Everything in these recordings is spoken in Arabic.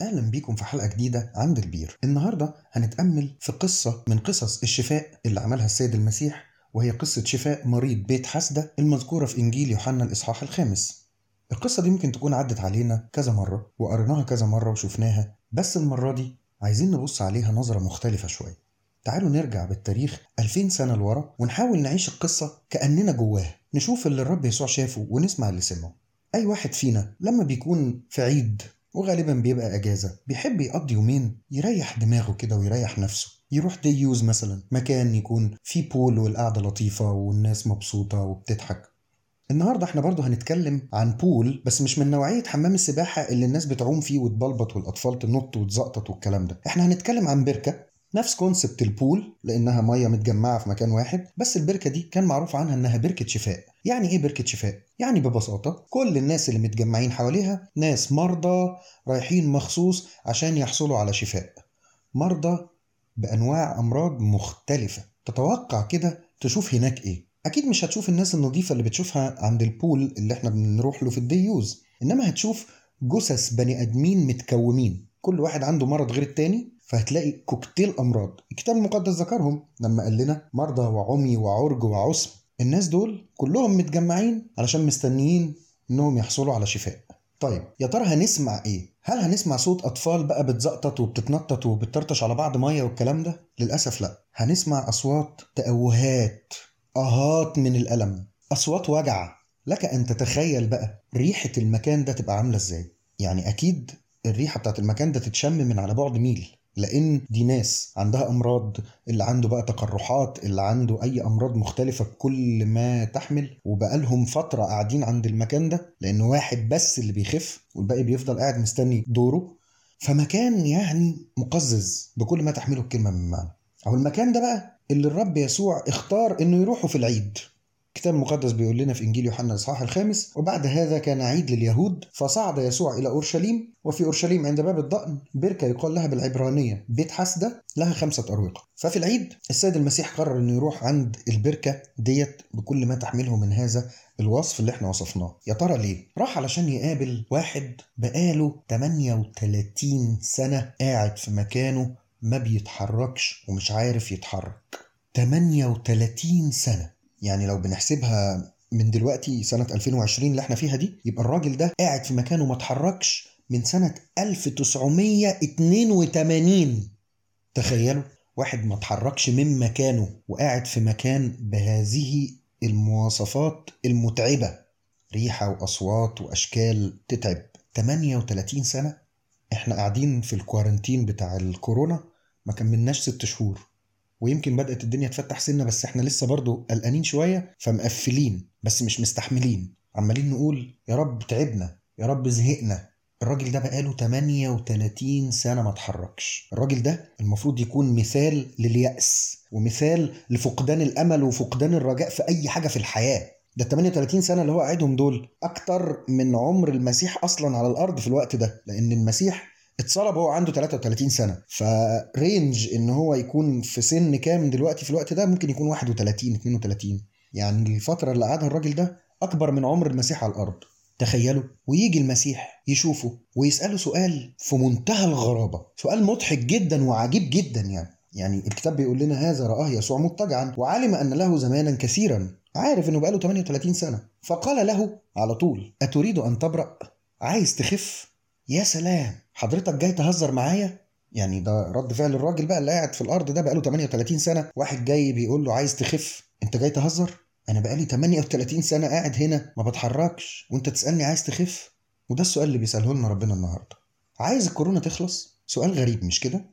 أهلا بيكم في حلقة جديدة عند البير. النهاردة هنتأمل في قصة من قصص الشفاء اللي عملها السيد المسيح وهي قصة شفاء مريض بيت حسدة المذكورة في إنجيل يوحنا الإصحاح الخامس. القصة دي ممكن تكون عدت علينا كذا مرة وقريناها كذا مرة وشفناها بس المرة دي عايزين نبص عليها نظرة مختلفة شوية. تعالوا نرجع بالتاريخ 2000 سنة لورا ونحاول نعيش القصة كأننا جواها نشوف اللي الرب يسوع شافه ونسمع اللي سمعه. أي واحد فينا لما بيكون في عيد وغالبا بيبقى إجازة. بيحب يقضي يومين يريح دماغه كده ويريح نفسه. يروح day use مثلا مكان يكون فيه pool والقعدة لطيفة والناس مبسوطة وبتضحك. النهارده إحنا برضه هنتكلم عن pool بس مش من نوعية حمام السباحة اللي الناس بتعوم فيه وتبلبط والأطفال تنط وتزقطط والكلام ده. إحنا هنتكلم عن بركة. نفس concept ال pool لأنها مية متجمعة في مكان واحد بس البركة دي كان معروف عنها إنها بركة شفاء. يعني إيه بركة شفاء؟ يعني ببساطة كل الناس اللي متجمعين حواليها ناس مرضى رايحين مخصوص عشان يحصلوا على شفاء. مرضى بأنواع أمراض مختلفة. تتوقع كده تشوف هناك إيه؟ أكيد مش هتشوف الناس النظيفة اللي بتشوفها عند البول اللي إحنا بنروح له في الديوز. إنما هتشوف جثث بني آدمين متكومين كل واحد عنده مرض غير التاني فهتلاقي كوكتيل أمراض. الكتاب المقدس ذكرهم لما قال لنا مرضى وعمي وعرج وعسم. الناس دول كلهم متجمعين علشان مستنيين إنهم يحصلوا على شفاء. طيب يا ترى هنسمع إيه؟ هل هنسمع صوت أطفال بقى بتزقطط وبتتنطط وبتطرطش على بعض مية والكلام ده؟ للأسف لأ. هنسمع أصوات تأوهات أهات من الألم. أصوات وجع. لك أن تتخيل بقى ريحة المكان ده تبقى عاملة إزاي. يعني أكيد الريحة بتاعت المكان ده تتشم من على بعد ميل. لأن دي ناس عندها أمراض اللي عنده بقى تقرحات اللي عنده أي أمراض مختلفة بكل ما تحمل وبقالهم فترة قاعدين عند المكان ده لأن واحد بس اللي بيخف والباقي بيفضل قاعد مستني دوره. فمكان يعني مقزز بكل ما تحمله الكلمة من معنى. أو المكان ده بقى اللي الرب يسوع اختار إنه يروحوا في العيد. الكتاب المقدس بيقول لنا في إنجيل يوحنا الإصحاح الخامس وبعد هذا كان عيد لليهود فصعد يسوع إلى أورشليم وفي أورشليم عند باب الضأن بركة يقال لها بالعبرانية بيت حسدة لها خمسة أروقة. ففي العيد السيد المسيح قرر إنه يروح عند البركة ديت بكل ما تحمله من هذا الوصف اللي إحنا وصفناه. يا ترى ليه؟ راح علشان يقابل واحد بقاله 38 سنة قاعد في مكانه ما بيتحركش ومش عارف يتحرك. 38 سنة. يعني لو بنحسبها من دلوقتي سنة 2020 اللي إحنا فيها دي يبقى الراجل ده قاعد في مكانه ما اتحركش من سنة 1982 تخيلوا واحد ما اتحركش من مكانه وقاعد في مكان بهذه المواصفات المتعبة. ريحة وأصوات وأشكال تتعب. 38 سنة إحنا قاعدين في الكوارنتين بتاع الكورونا ما كملناش ست شهور. ويمكن بدأت الدنيا تفتح سنة بس إحنا لسه برضو قلقانين شوية فمقفلين بس مش مستحملين. عمالين نقول يا رب تعبنا يا رب زهقنا. الراجل ده بقاله 38 سنة ما اتحركش. الراجل ده المفروض يكون مثال لليأس ومثال لفقدان الأمل وفقدان الرجاء في أي حاجة في الحياة. ده 38 سنة اللي هو قاعدهم دول أكتر من عمر المسيح أصلا على الأرض في الوقت ده لأن المسيح اتصلب وهو عنده 33 سنة. فرينج إن هو يكون في سن كام دلوقتي في الوقت ده ممكن يكون 31 32 يعني الفترة اللي قعدها الراجل ده أكبر من عمر المسيح على الأرض. تخيلوا ويجي المسيح يشوفه ويسأله سؤال في منتهى الغرابة. سؤال مضحك جدا وعجيب جدا يعني. يعني الكتاب بيقول لنا هذا رآه يسوع مضطجعا وعلم أن له زمانا كثيرا. عارف أنه بقاله 38 سنة. فقال له على طول أتريد أن تبرأ؟ عايز تخف؟ يا سلام حضرتك جاي تهزر معايا؟ يعني ده رد فعل الراجل بقى اللي قاعد في الأرض ده بقاله 38 سنة. واحد جاي بيقول له عايز تخف. أنت جاي تهزر؟ أنا بقالي 38 سنة قاعد هنا ما بتحركش. وأنت تسألني عايز تخف؟ وده السؤال اللي بيسأله لنا ربنا النهارده. عايز الكورونا تخلص؟ سؤال غريب مش كده؟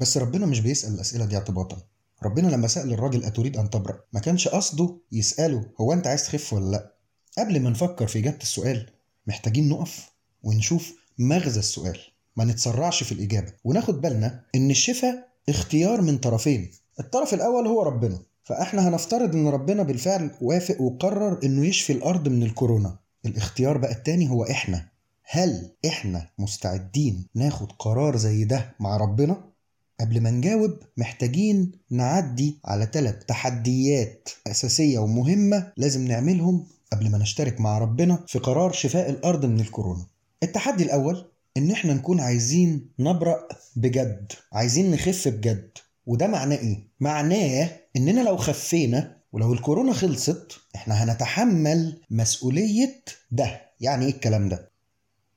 بس ربنا مش بيسأل الأسئلة دي اعتباطا. ربنا لما سأل الراجل أتريد أن تبرأ؟ ما كانش قصده يسأله هو أنت عايز تخف ولا لأ؟ قبل ما نفكر في إجابة السؤال محتاجين نقف ونشوف مغزى السؤال. ما نتسرعش في الإجابة. وناخد بالنا إن الشفاء اختيار من طرفين. الطرف الأول هو ربنا. فإحنا هنفترض إن ربنا بالفعل وافق وقرر إنه يشفي الأرض من الكورونا. الإختيار بقى التاني هو إحنا. هل إحنا مستعدين ناخد قرار زي ده مع ربنا؟ قبل ما نجاوب محتاجين نعدي على ثلاث تحديات أساسية ومهمة لازم نعملهم قبل ما نشترك مع ربنا في قرار شفاء الأرض من الكورونا. التحدي الأول إن إحنا نكون عايزين نبرأ بجد عايزين نخف بجد. وده معناه إيه؟ معناه إننا لو خفينا ولو الكورونا خلصت إحنا هنتحمل مسؤولية ده. يعني إيه الكلام ده؟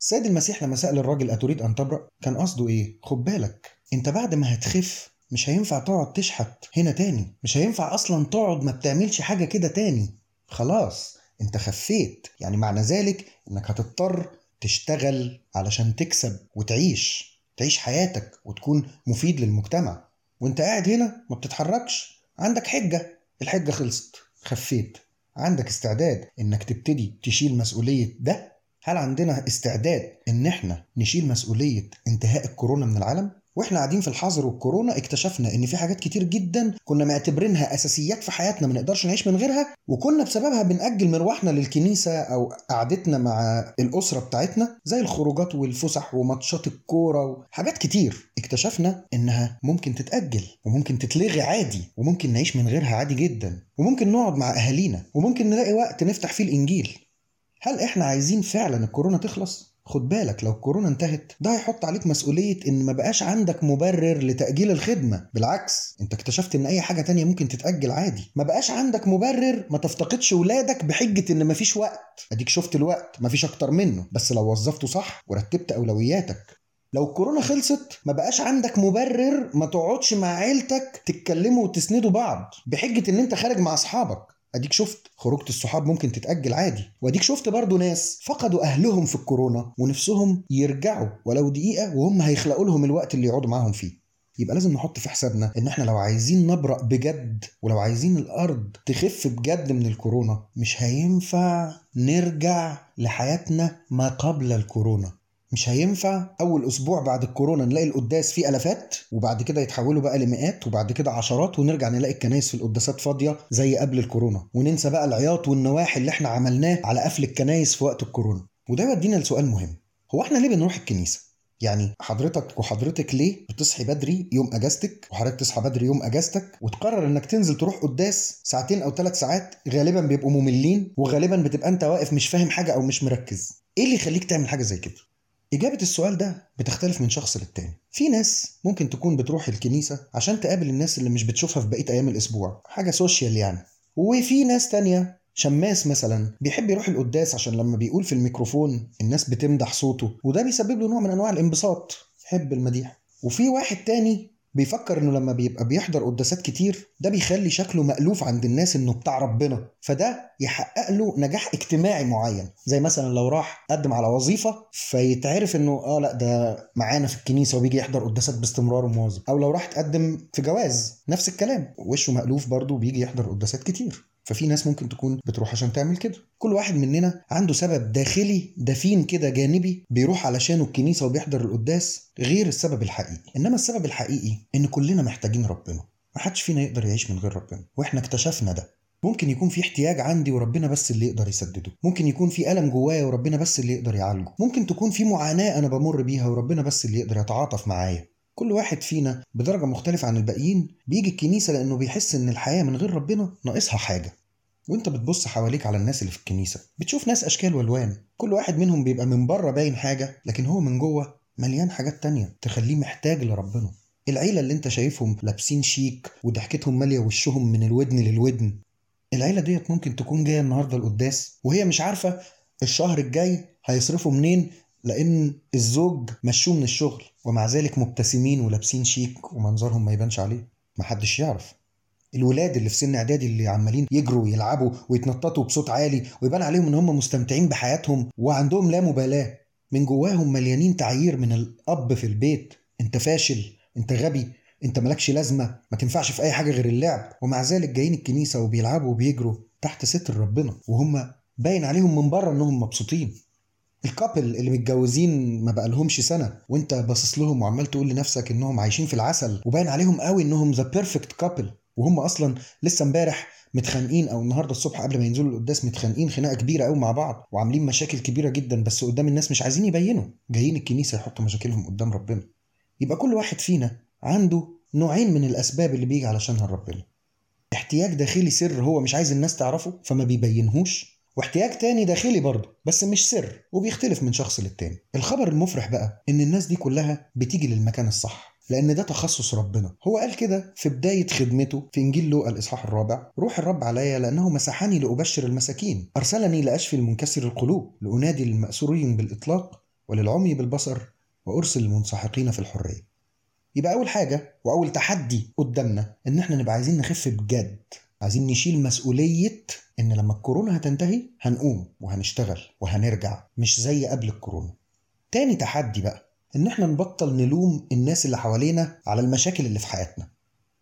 السيد المسيح لما سأل الراجل أتريد أن تبرأ؟ كان قصده إيه؟ خد بالك أنت بعد ما هتخف مش هينفع تقعد تشحت هنا تاني. مش هينفع أصلا تقعد ما بتعملش حاجة كده تاني. خلاص أنت خفيت. يعني معنى ذلك إنك هتضطر تشتغل علشان تكسب وتعيش تعيش حياتك وتكون مفيد للمجتمع. وانت قاعد هنا ما بتتحركش. عندك حجة الحجة خلصت خفيت. عندك استعداد إنك تبتدي تشيل مسؤولية ده؟ هل عندنا استعداد إن إحنا نشيل مسؤولية انتهاء الكورونا من العالم؟ وإحنا قاعدين في الحظر والكورونا اكتشفنا إن في حاجات كتير جدا كنا معتبرينها أساسيات في حياتنا ما نقدرش نعيش من غيرها وكنا بسببها بنأجل مروحنا للكنيسة أو قعدتنا مع الأسرة بتاعتنا زي الخروجات والفسح وماتشات الكورة وحاجات كتير اكتشفنا إنها ممكن تتأجل وممكن تتلغي عادي وممكن نعيش من غيرها عادي جدا وممكن نقعد مع أهالينا وممكن نلاقي وقت نفتح فيه الإنجيل هل إحنا عايزين فعلا الكورونا تخلص؟ خد بالك لو الكورونا انتهت ده هيحط عليك مسؤولية إن ما بقاش عندك مبرر لتأجيل الخدمة. بالعكس أنت اكتشفت إن أي حاجة تانية ممكن تتأجل عادي. ما بقاش عندك مبرر ما تفتقدش ولادك بحجة إن مفيش وقت. أديك شفت الوقت مفيش أكتر منه. بس لو وظفته صح ورتبت أولوياتك. لو الكورونا خلصت ما بقاش عندك مبرر ما تقعدش مع عيلتك تتكلموا وتسندوا بعض. بحجة إن أنت خارج مع أصحابك. أديك شفت خروجة الصحاب ممكن تتأجل عادي. وأديك شفت برضو ناس فقدوا أهلهم في الكورونا ونفسهم يرجعوا ولو دقيقة وهم هيخلقوا لهم الوقت اللي يقعدوا معاهم فيه. يبقى لازم نحط في حسابنا إن إحنا لو عايزين نبرأ بجد ولو عايزين الأرض تخف بجد من الكورونا مش هينفع نرجع لحياتنا ما قبل الكورونا. مش هينفع أول أسبوع بعد الكورونا نلاقي القداس فيه ألافات وبعد كده يتحولوا بقى لمئات وبعد كده عشرات ونرجع نلاقي الكنايس في القداسات فاضية زي قبل الكورونا. وننسى بقى العياط والنواحي اللي إحنا عملناه على قفل الكنايس في وقت الكورونا. وده يودينا لسؤال مهم. هو إحنا ليه بنروح الكنيسة؟ يعني حضرتك وحضرتك ليه بتصحي بدري يوم أجازتك وحضرتك تصحى بدري يوم أجازتك وتقرر إنك تنزل تروح قداس ساعتين أو ثلاث ساعات غالبا بيبقوا مملين وغالبا بتبقى أنت واقف مش فاهم حاجة أو مش مركز. إيه اللي يخليك تعمل حاجة زي كده؟ إجابة السؤال ده بتختلف من شخص للتاني. في ناس ممكن تكون بتروح الكنيسة عشان تقابل الناس اللي مش بتشوفها في بقية أيام الأسبوع. حاجة سوشيال يعني. وفي ناس تانية شماس مثلا بيحب يروح القداس عشان لما بيقول في الميكروفون الناس بتمدح صوته وده بيسبب له نوع من أنواع الانبساط. يحب المديح. وفي واحد تاني بيفكر إنه لما بيبقى بيحضر قداسات كتير ده بيخلي شكله مألوف عند الناس إنه بتاع ربنا. فده يحقق له نجاح اجتماعي معين. زي مثلا لو راح قدم على وظيفة فيتعرف إنه آه لأ ده معانا في الكنيسة وبيجي يحضر قداسات باستمرار ومواظب. أو لو راح تقدم في جواز نفس الكلام. وشه مألوف برضه بيجي يحضر قداسات كتير. ففي ناس ممكن تكون بتروح عشان تعمل كده. كل واحد مننا عنده سبب داخلي دفين كده جانبي بيروح علشانه الكنيسة وبيحضر القداس غير السبب الحقيقي. إنما السبب الحقيقي إن كلنا محتاجين ربنا. محدش فينا يقدر يعيش من غير ربنا وإحنا اكتشفنا ده. ممكن يكون في احتياج عندي وربنا بس اللي يقدر يسدده. ممكن يكون في ألم جوايا وربنا بس اللي يقدر يعالجه. ممكن تكون في معاناة أنا بمر بيها وربنا بس اللي يقدر يتعاطف معايا. كل واحد فينا بدرجة مختلفة عن الباقيين بيجي الكنيسة لأنه بيحس إن الحياة من غير ربنا ناقصها حاجة. وأنت بتبص حواليك على الناس اللي في الكنيسة بتشوف ناس أشكال وألوان. كل واحد منهم بيبقى من بره باين حاجة لكن هو من جوه مليان حاجات تانية تخليه محتاج لربنا. العيلة اللي أنت شايفهم لابسين شيك وضحكتهم مالية وشهم من الودن للودن العيلة ديت ممكن تكون جاية النهاردة القداس وهي مش عارفة الشهر الجاي هيصرفوا منين لأن الزوج مشوه من الشغل ومع ذلك مبتسمين ولابسين شيك ومنظرهم ما يبانش عليه محدش يعرف. الولاد اللي في سن إعدادي اللي عمالين يجروا ويلعبوا ويتنططوا بصوت عالي ويبان عليهم إن هم مستمتعين بحياتهم وعندهم لا مبالاة من جواهم مليانين تعيير من الأب في البيت. أنت فاشل أنت غبي أنت مالكش لازمة ما تنفعش في أي حاجة غير اللعب. ومع ذلك جايين الكنيسة وبيلعبوا وبيجروا تحت ستر ربنا وهم باين عليهم من بره إنهم مبسوطين. ال couple اللي متجوزين ما بقالهمش سنة وانت باصص لهم وعمال تقول لنفسك إنهم عايشين في العسل وباين عليهم قوي إنهم the perfect couple وهم أصلا لسه امبارح متخانقين أو النهارده الصبح قبل ما ينزلوا القداس متخانقين خناقة كبيرة قوي مع بعض وعاملين مشاكل كبيرة جدا بس قدام الناس مش عايزين يبينوا. جايين الكنيسة يحطوا مشاكلهم قدام ربنا. يبقى كل واحد فينا عنده نوعين من الأسباب اللي بيجي علشانها ربنا. احتياج داخلي سر هو مش عايز الناس تعرفه فما بيبينهوش. واحتياج تاني داخلي برضه بس مش سر وبيختلف من شخص للتاني. الخبر المفرح بقى إن الناس دي كلها بتيجي للمكان الصح لأن ده تخصص ربنا. هو قال كده في بداية خدمته في إنجيل لوقا الإصحاح الرابع روح الرب علي لأنه مسحني لأبشر المساكين أرسلني لأشفي المنكسر القلوب لأنادي للمأسورين بالإطلاق وللعمي بالبصر وأرسل المنسحقين في الحرية. يبقى أول حاجة وأول تحدي قدامنا إن إحنا نبقى عايزين نخف بجد. عايزين نشيل مسؤولية إن لما الكورونا هتنتهي هنقوم وهنشتغل وهنرجع مش زي قبل الكورونا. تاني تحدي بقى إن إحنا نبطل نلوم الناس اللي حوالينا على المشاكل اللي في حياتنا.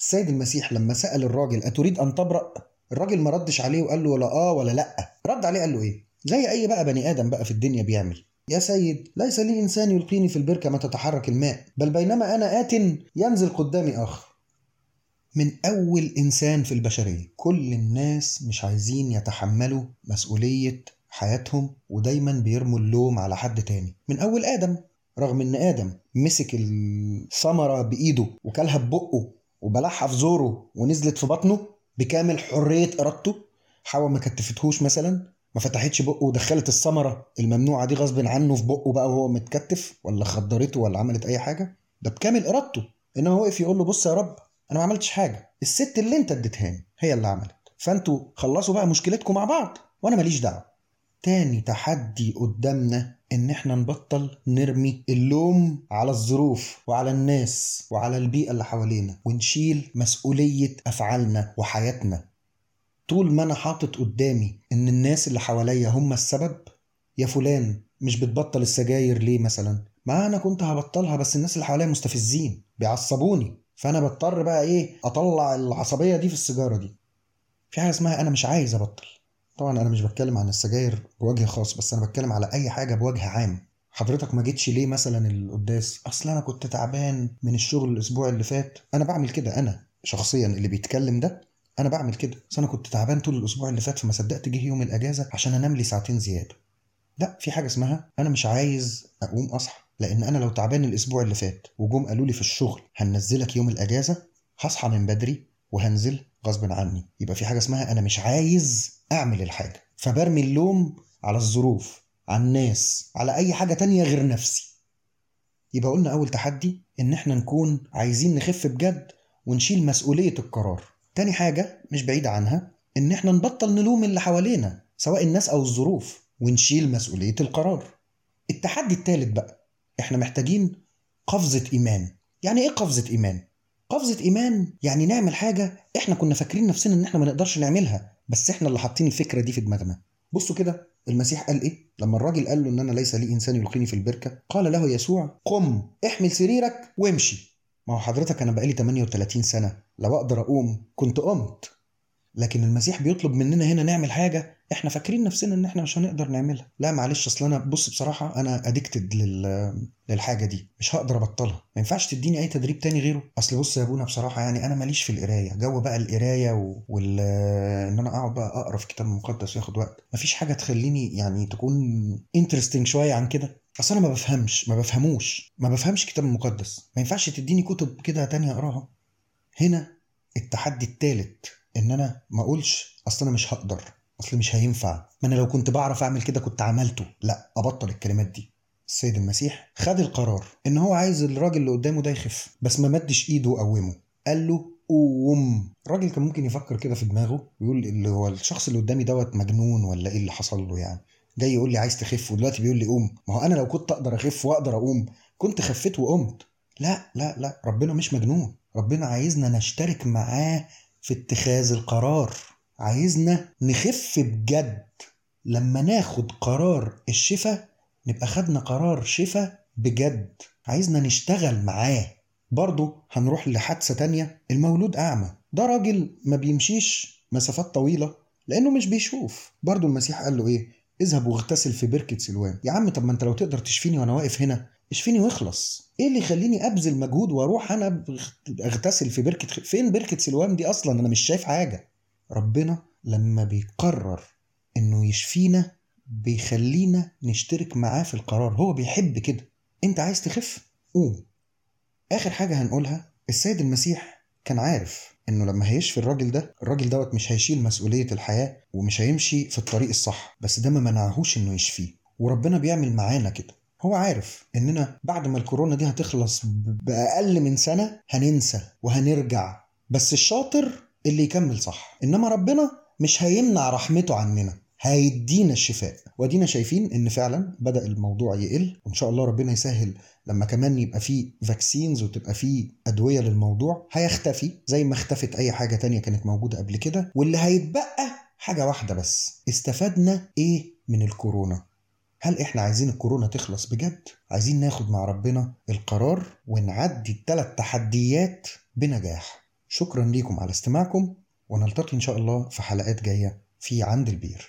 السيد المسيح لما سأل الراجل أتريد أن تبرأ؟ الراجل ما ردش عليه وقال له ولا آه ولا لأ. رد عليه قال له إيه؟ زي أي بقى بني آدم بقى في الدنيا بيعمل. يا سيد ليس لي إنسان يلقيني في البركة ما تتحرك الماء بل بينما أنا آت ينزل قدامي آخر. من أول إنسان في البشرية. كل الناس مش عايزين يتحملوا مسؤولية حياتهم ودايما بيرموا اللوم على حد تاني. من أول آدم رغم إن آدم مسك الثمرة بإيده وكلها ببقه وبلعها في زوره ونزلت في بطنه بكامل حرية إرادته حواء ما كتفتهوش مثلا ما فتحتش بقه ودخلت الثمرة الممنوعة دي غصب عنه في بقه بقى وهو متكتف ولا خدرته ولا عملت أي حاجة؟ ده بكامل إرادته. إنما وقف يقول له بص يا رب أنا ما عملتش حاجة. الست اللي أنت اديتهاني هي اللي عملت. فأنتوا خلصوا بقى مشكلتكم مع بعض. وأنا ماليش دعوة. تاني تحدي قدامنا إن إحنا نبطل نرمي اللوم على الظروف وعلى الناس وعلى البيئة اللي حوالينا ونشيل مسؤولية أفعالنا وحياتنا. طول ما أنا حاطط قدامي إن الناس اللي حواليا هم السبب يا فلان مش بتبطل السجاير ليه مثلا؟ ما أنا كنت هبطلها بس الناس اللي حواليا مستفزين بيعصبوني. فأنا بضطر بقى إيه أطلع العصبية دي في السيجارة دي. في حاجة اسمها أنا مش عايز أبطل. طبعا أنا مش بتكلم عن السجاير بوجه خاص بس أنا بتكلم على أي حاجة بوجه عام. حضرتك ما جيتش ليه مثلا القداس؟ أصل أنا كنت تعبان من الشغل الأسبوع اللي فات. أنا بعمل كده. أنا شخصيا اللي بيتكلم ده أنا بعمل كده. بس أنا كنت تعبان طول الأسبوع اللي فات فما صدقت جه يوم الإجازة عشان أنام لي ساعتين زيادة. لا في حاجة اسمها أنا مش عايز أقوم أصحى. لأن أنا لو تعبان الأسبوع اللي فات وجم قالوا لي في الشغل هننزلك يوم الأجازة هصحى من بدري وهنزل غصب عني. يبقى في حاجة اسمها أنا مش عايز أعمل الحاجة. فبرمي اللوم على الظروف على الناس على أي حاجة تانية غير نفسي. يبقى قلنا أول تحدي إن إحنا نكون عايزين نخف بجد ونشيل مسؤولية القرار. تاني حاجة مش بعيدة عنها إن إحنا نبطل نلوم اللي حوالينا سواء الناس أو الظروف ونشيل مسؤولية القرار. التحدي التالت بقى إحنا محتاجين قفزة إيمان. يعني إيه قفزة إيمان؟ قفزة إيمان يعني نعمل حاجة إحنا كنا فاكرين نفسنا إن إحنا ما نقدرش نعملها بس إحنا اللي حاطين الفكرة دي في دماغنا. بصوا كده المسيح قال إيه؟ لما الراجل قال له إن أنا ليس لي إنسان يلقيني في البركة قال له يسوع قم احمل سريرك وامشي. ما هو حضرتك أنا بقالي 38 سنة لو أقدر أقوم كنت قمت. لكن المسيح بيطلب مننا هنا نعمل حاجة إحنا فاكرين نفسنا ان إحنا مش هنقدر نعملها. لا معلش اصل أنا بص بصراحة أنا addicted لل... للحاجة دي. مش هقدر أبطلها. ما ينفعش تديني أي تدريب تاني غيره. أصل بص يا أبونا بصراحة يعني أنا ماليش في القراية. جو بقى القراية و... وال إن أنا أقعد بقى أقرأ في كتاب مقدس وياخد وقت. مفيش حاجة تخليني يعني تكون interesting شوية عن كده. أصل أنا ما بفهمش ما بفهموش ما بفهمش كتاب مقدس ما ينفعش تديني كتب كده تانية أقراها. هنا التحدي التالت. إن أنا ما أقولش أصل أنا مش هقدر أصل مش هينفع. ما أنا لو كنت بعرف أعمل كده كنت عملته. لا أبطل الكلمات دي. السيد المسيح خد القرار إن هو عايز الراجل اللي قدامه ده يخف بس ما مدش إيده وقومه قال له قوم. الراجل كان ممكن يفكر كده في دماغه ويقول اللي هو الشخص اللي قدامي دوت مجنون ولا إيه اللي حصل له يعني. جاي يقول لي عايز تخف ودلوقتي بيقول لي قوم. ما هو أنا لو كنت أقدر أخف وأقدر أقوم كنت خفيت وقمت. لا لا لا ربنا مش مجنون. ربنا عايزنا نشترك معاه في اتخاذ القرار. عايزنا نخف بجد. لما ناخد قرار الشفاء نبقى خدنا قرار شفاء بجد. عايزنا نشتغل معاه. برضه هنروح لحادثة تانية. المولود أعمى. ده راجل ما بيمشيش مسافات طويلة لأنه مش بيشوف. برضه المسيح قال له إيه؟ اذهب واغتسل في بركة سلوان. يا عم طب ما أنت لو تقدر تشفيني وأنا واقف هنا اشفيني واخلص إيه اللي يخليني أبذل مجهود وأروح أنا أغتسل في بركة فين بركة سلوان دي أصلا؟ أنا مش شايف حاجة. ربنا لما بيقرر إنه يشفينا بيخلينا نشترك معاه في القرار. هو بيحب كده. أنت عايز تخف؟ قوم. آخر حاجة هنقولها السيد المسيح كان عارف إنه لما هيشفي الراجل ده الراجل دوت مش هيشيل مسؤولية الحياة ومش هيمشي في الطريق الصح بس ده ما منعهوش إنه يشفيه. وربنا بيعمل معانا كده. هو عارف إننا بعد ما الكورونا دي هتخلص بأقل من سنة هننسى وهنرجع. بس الشاطر اللي يكمل صح. إنما ربنا مش هيمنع رحمته عننا. هيدينا الشفاء. وأدينا شايفين إن فعلا بدأ الموضوع يقل. وإن شاء الله ربنا يسهل لما كمان يبقى فيه فاكسينز وتبقى فيه أدوية للموضوع. هيختفي زي ما اختفت أي حاجة تانية كانت موجودة قبل كده. واللي هيتبقى حاجة واحدة بس. استفدنا إيه من الكورونا؟ هل إحنا عايزين الكورونا تخلص بجد؟ عايزين ناخد مع ربنا القرار ونعدي الثلاث تحديات بنجاح. شكرا ليكم على استماعكم ونلتقي إن شاء الله في حلقات جاية في عند البير.